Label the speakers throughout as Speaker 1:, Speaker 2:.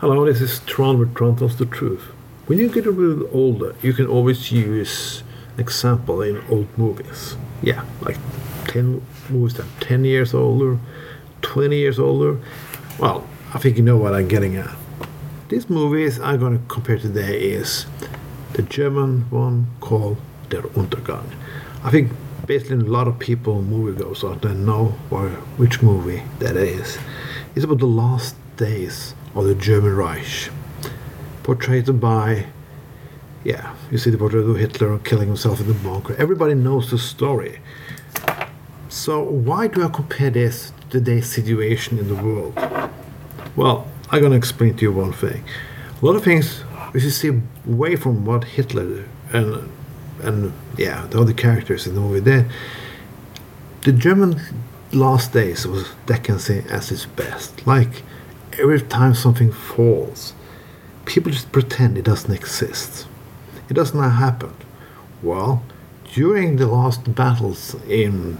Speaker 1: Hello, this is Tron with Tron Tells the Truth. When you get a little older, you can always use example in old movies. Yeah, like 10 movies that are 10 years older, 20 years older. Well, I think you know what I'm getting at. These movies I'm going to compare today is the German one called Der Untergang. I think basically a lot of people, moviegoers out there know which movie that is. It's about the last days of the German Reich, portrayed by, yeah, you see the portrait of Hitler killing himself in the bunker. Everybody knows the story. So why do I compare this to today's situation in the world? Well, I'm gonna explain to you one thing. A lot of things, if you see away from what Hitler and and yeah, the other characters in the movie, then the German last days was decency as its best. Like every time something falls, people just pretend it doesn't exist. It does not happen. Well, during the last battles in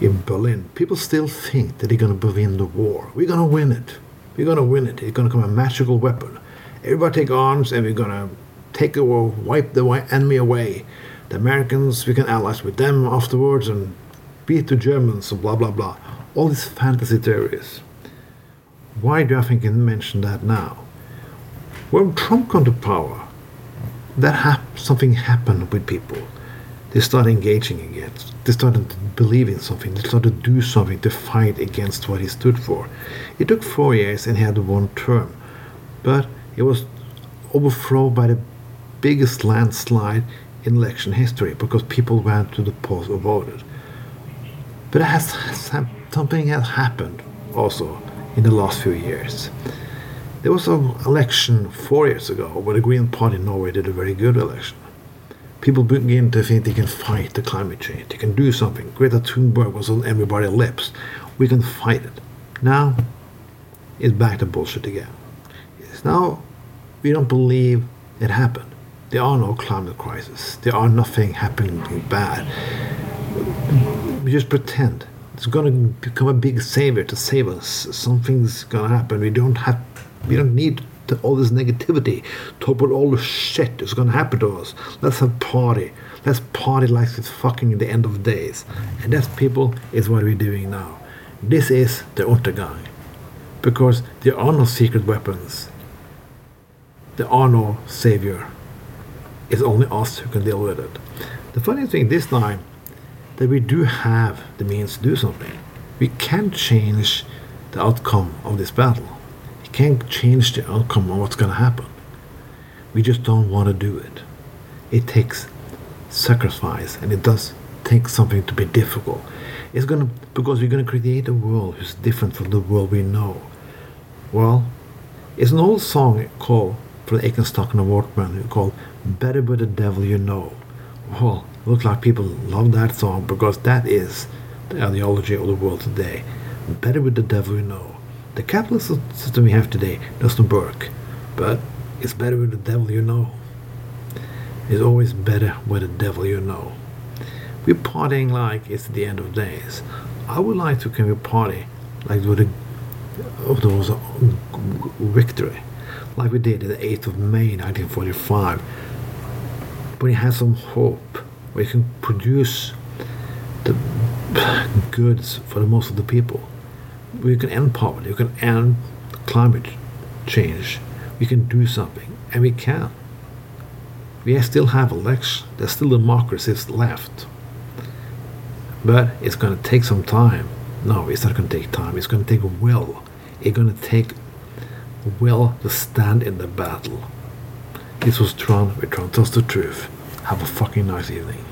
Speaker 1: in Berlin, people still think that they're going to win the war. We're going to win it. We're going to win it. It's going to come a magical weapon. Everybody take arms and we're going to take war, wipe the enemy away. The Americans, we can allies with them afterwards and beat the Germans and blah blah blah. All these fantasy theories. Why do I think I mention that now? When Trump came to power, that hap- something happened with people. They started engaging again. They started to believe in something. They started to do something to fight against what he stood for. It took four years and he had one term, but it was overthrown by the biggest landslide in election history because people went to the polls and voted. But has, something has happened also in the last few years. There was an election four years ago where the Green Party in Norway did a very good election. People begin to think they can fight the climate change. They can do something. Greta Thunberg was on everybody's lips. We can fight it. Now, it's back to bullshit again. It's now we don't believe it happened. There are no climate crisis. There are nothing happening bad. We just pretend it's going to become a big savior to save us. Something's going to happen. We don't have, we don't need to, all this negativity. Talk about all the shit that's going to happen to us. Let's have party. Let's party like it's fucking the end of days. And that, people, is what we're doing now. This is the Untergang. Because there are no secret weapons. There are no savior it's only us who can deal with it. The funny thing this time that we do have the means to do something. We can change the outcome of this battle. We can change the outcome of what's going to happen. We just don't want to do it. It takes sacrifice and it does take something to be difficult. It's gonna because we're gonna create a world who's different from the world we know. Well, it's an old song called for the Aitken Stock and the Waterman called Better with the Devil You Know. Well, looks like people love that song because that is the ideology of the world today. Better with the devil you know. The capitalist system we have today doesn't work, but it's better with the devil you know. It's always better with the devil you know. We're partying like it's the end of days. I would like to can we party like with a, there uh, was a victory, like we did the 8th of May 1945 but it has some hope where you can produce the goods for the most of the people. We can end poverty, we can end climate change, we can do something, and we can. We still have elections, there's still democracies left. But it's going to take some time. No, it's not going to take time. It's going to take will. It's going to take will to stand in the battle. This was Tron with Tron Tells the Truth. Have a fucking nice evening.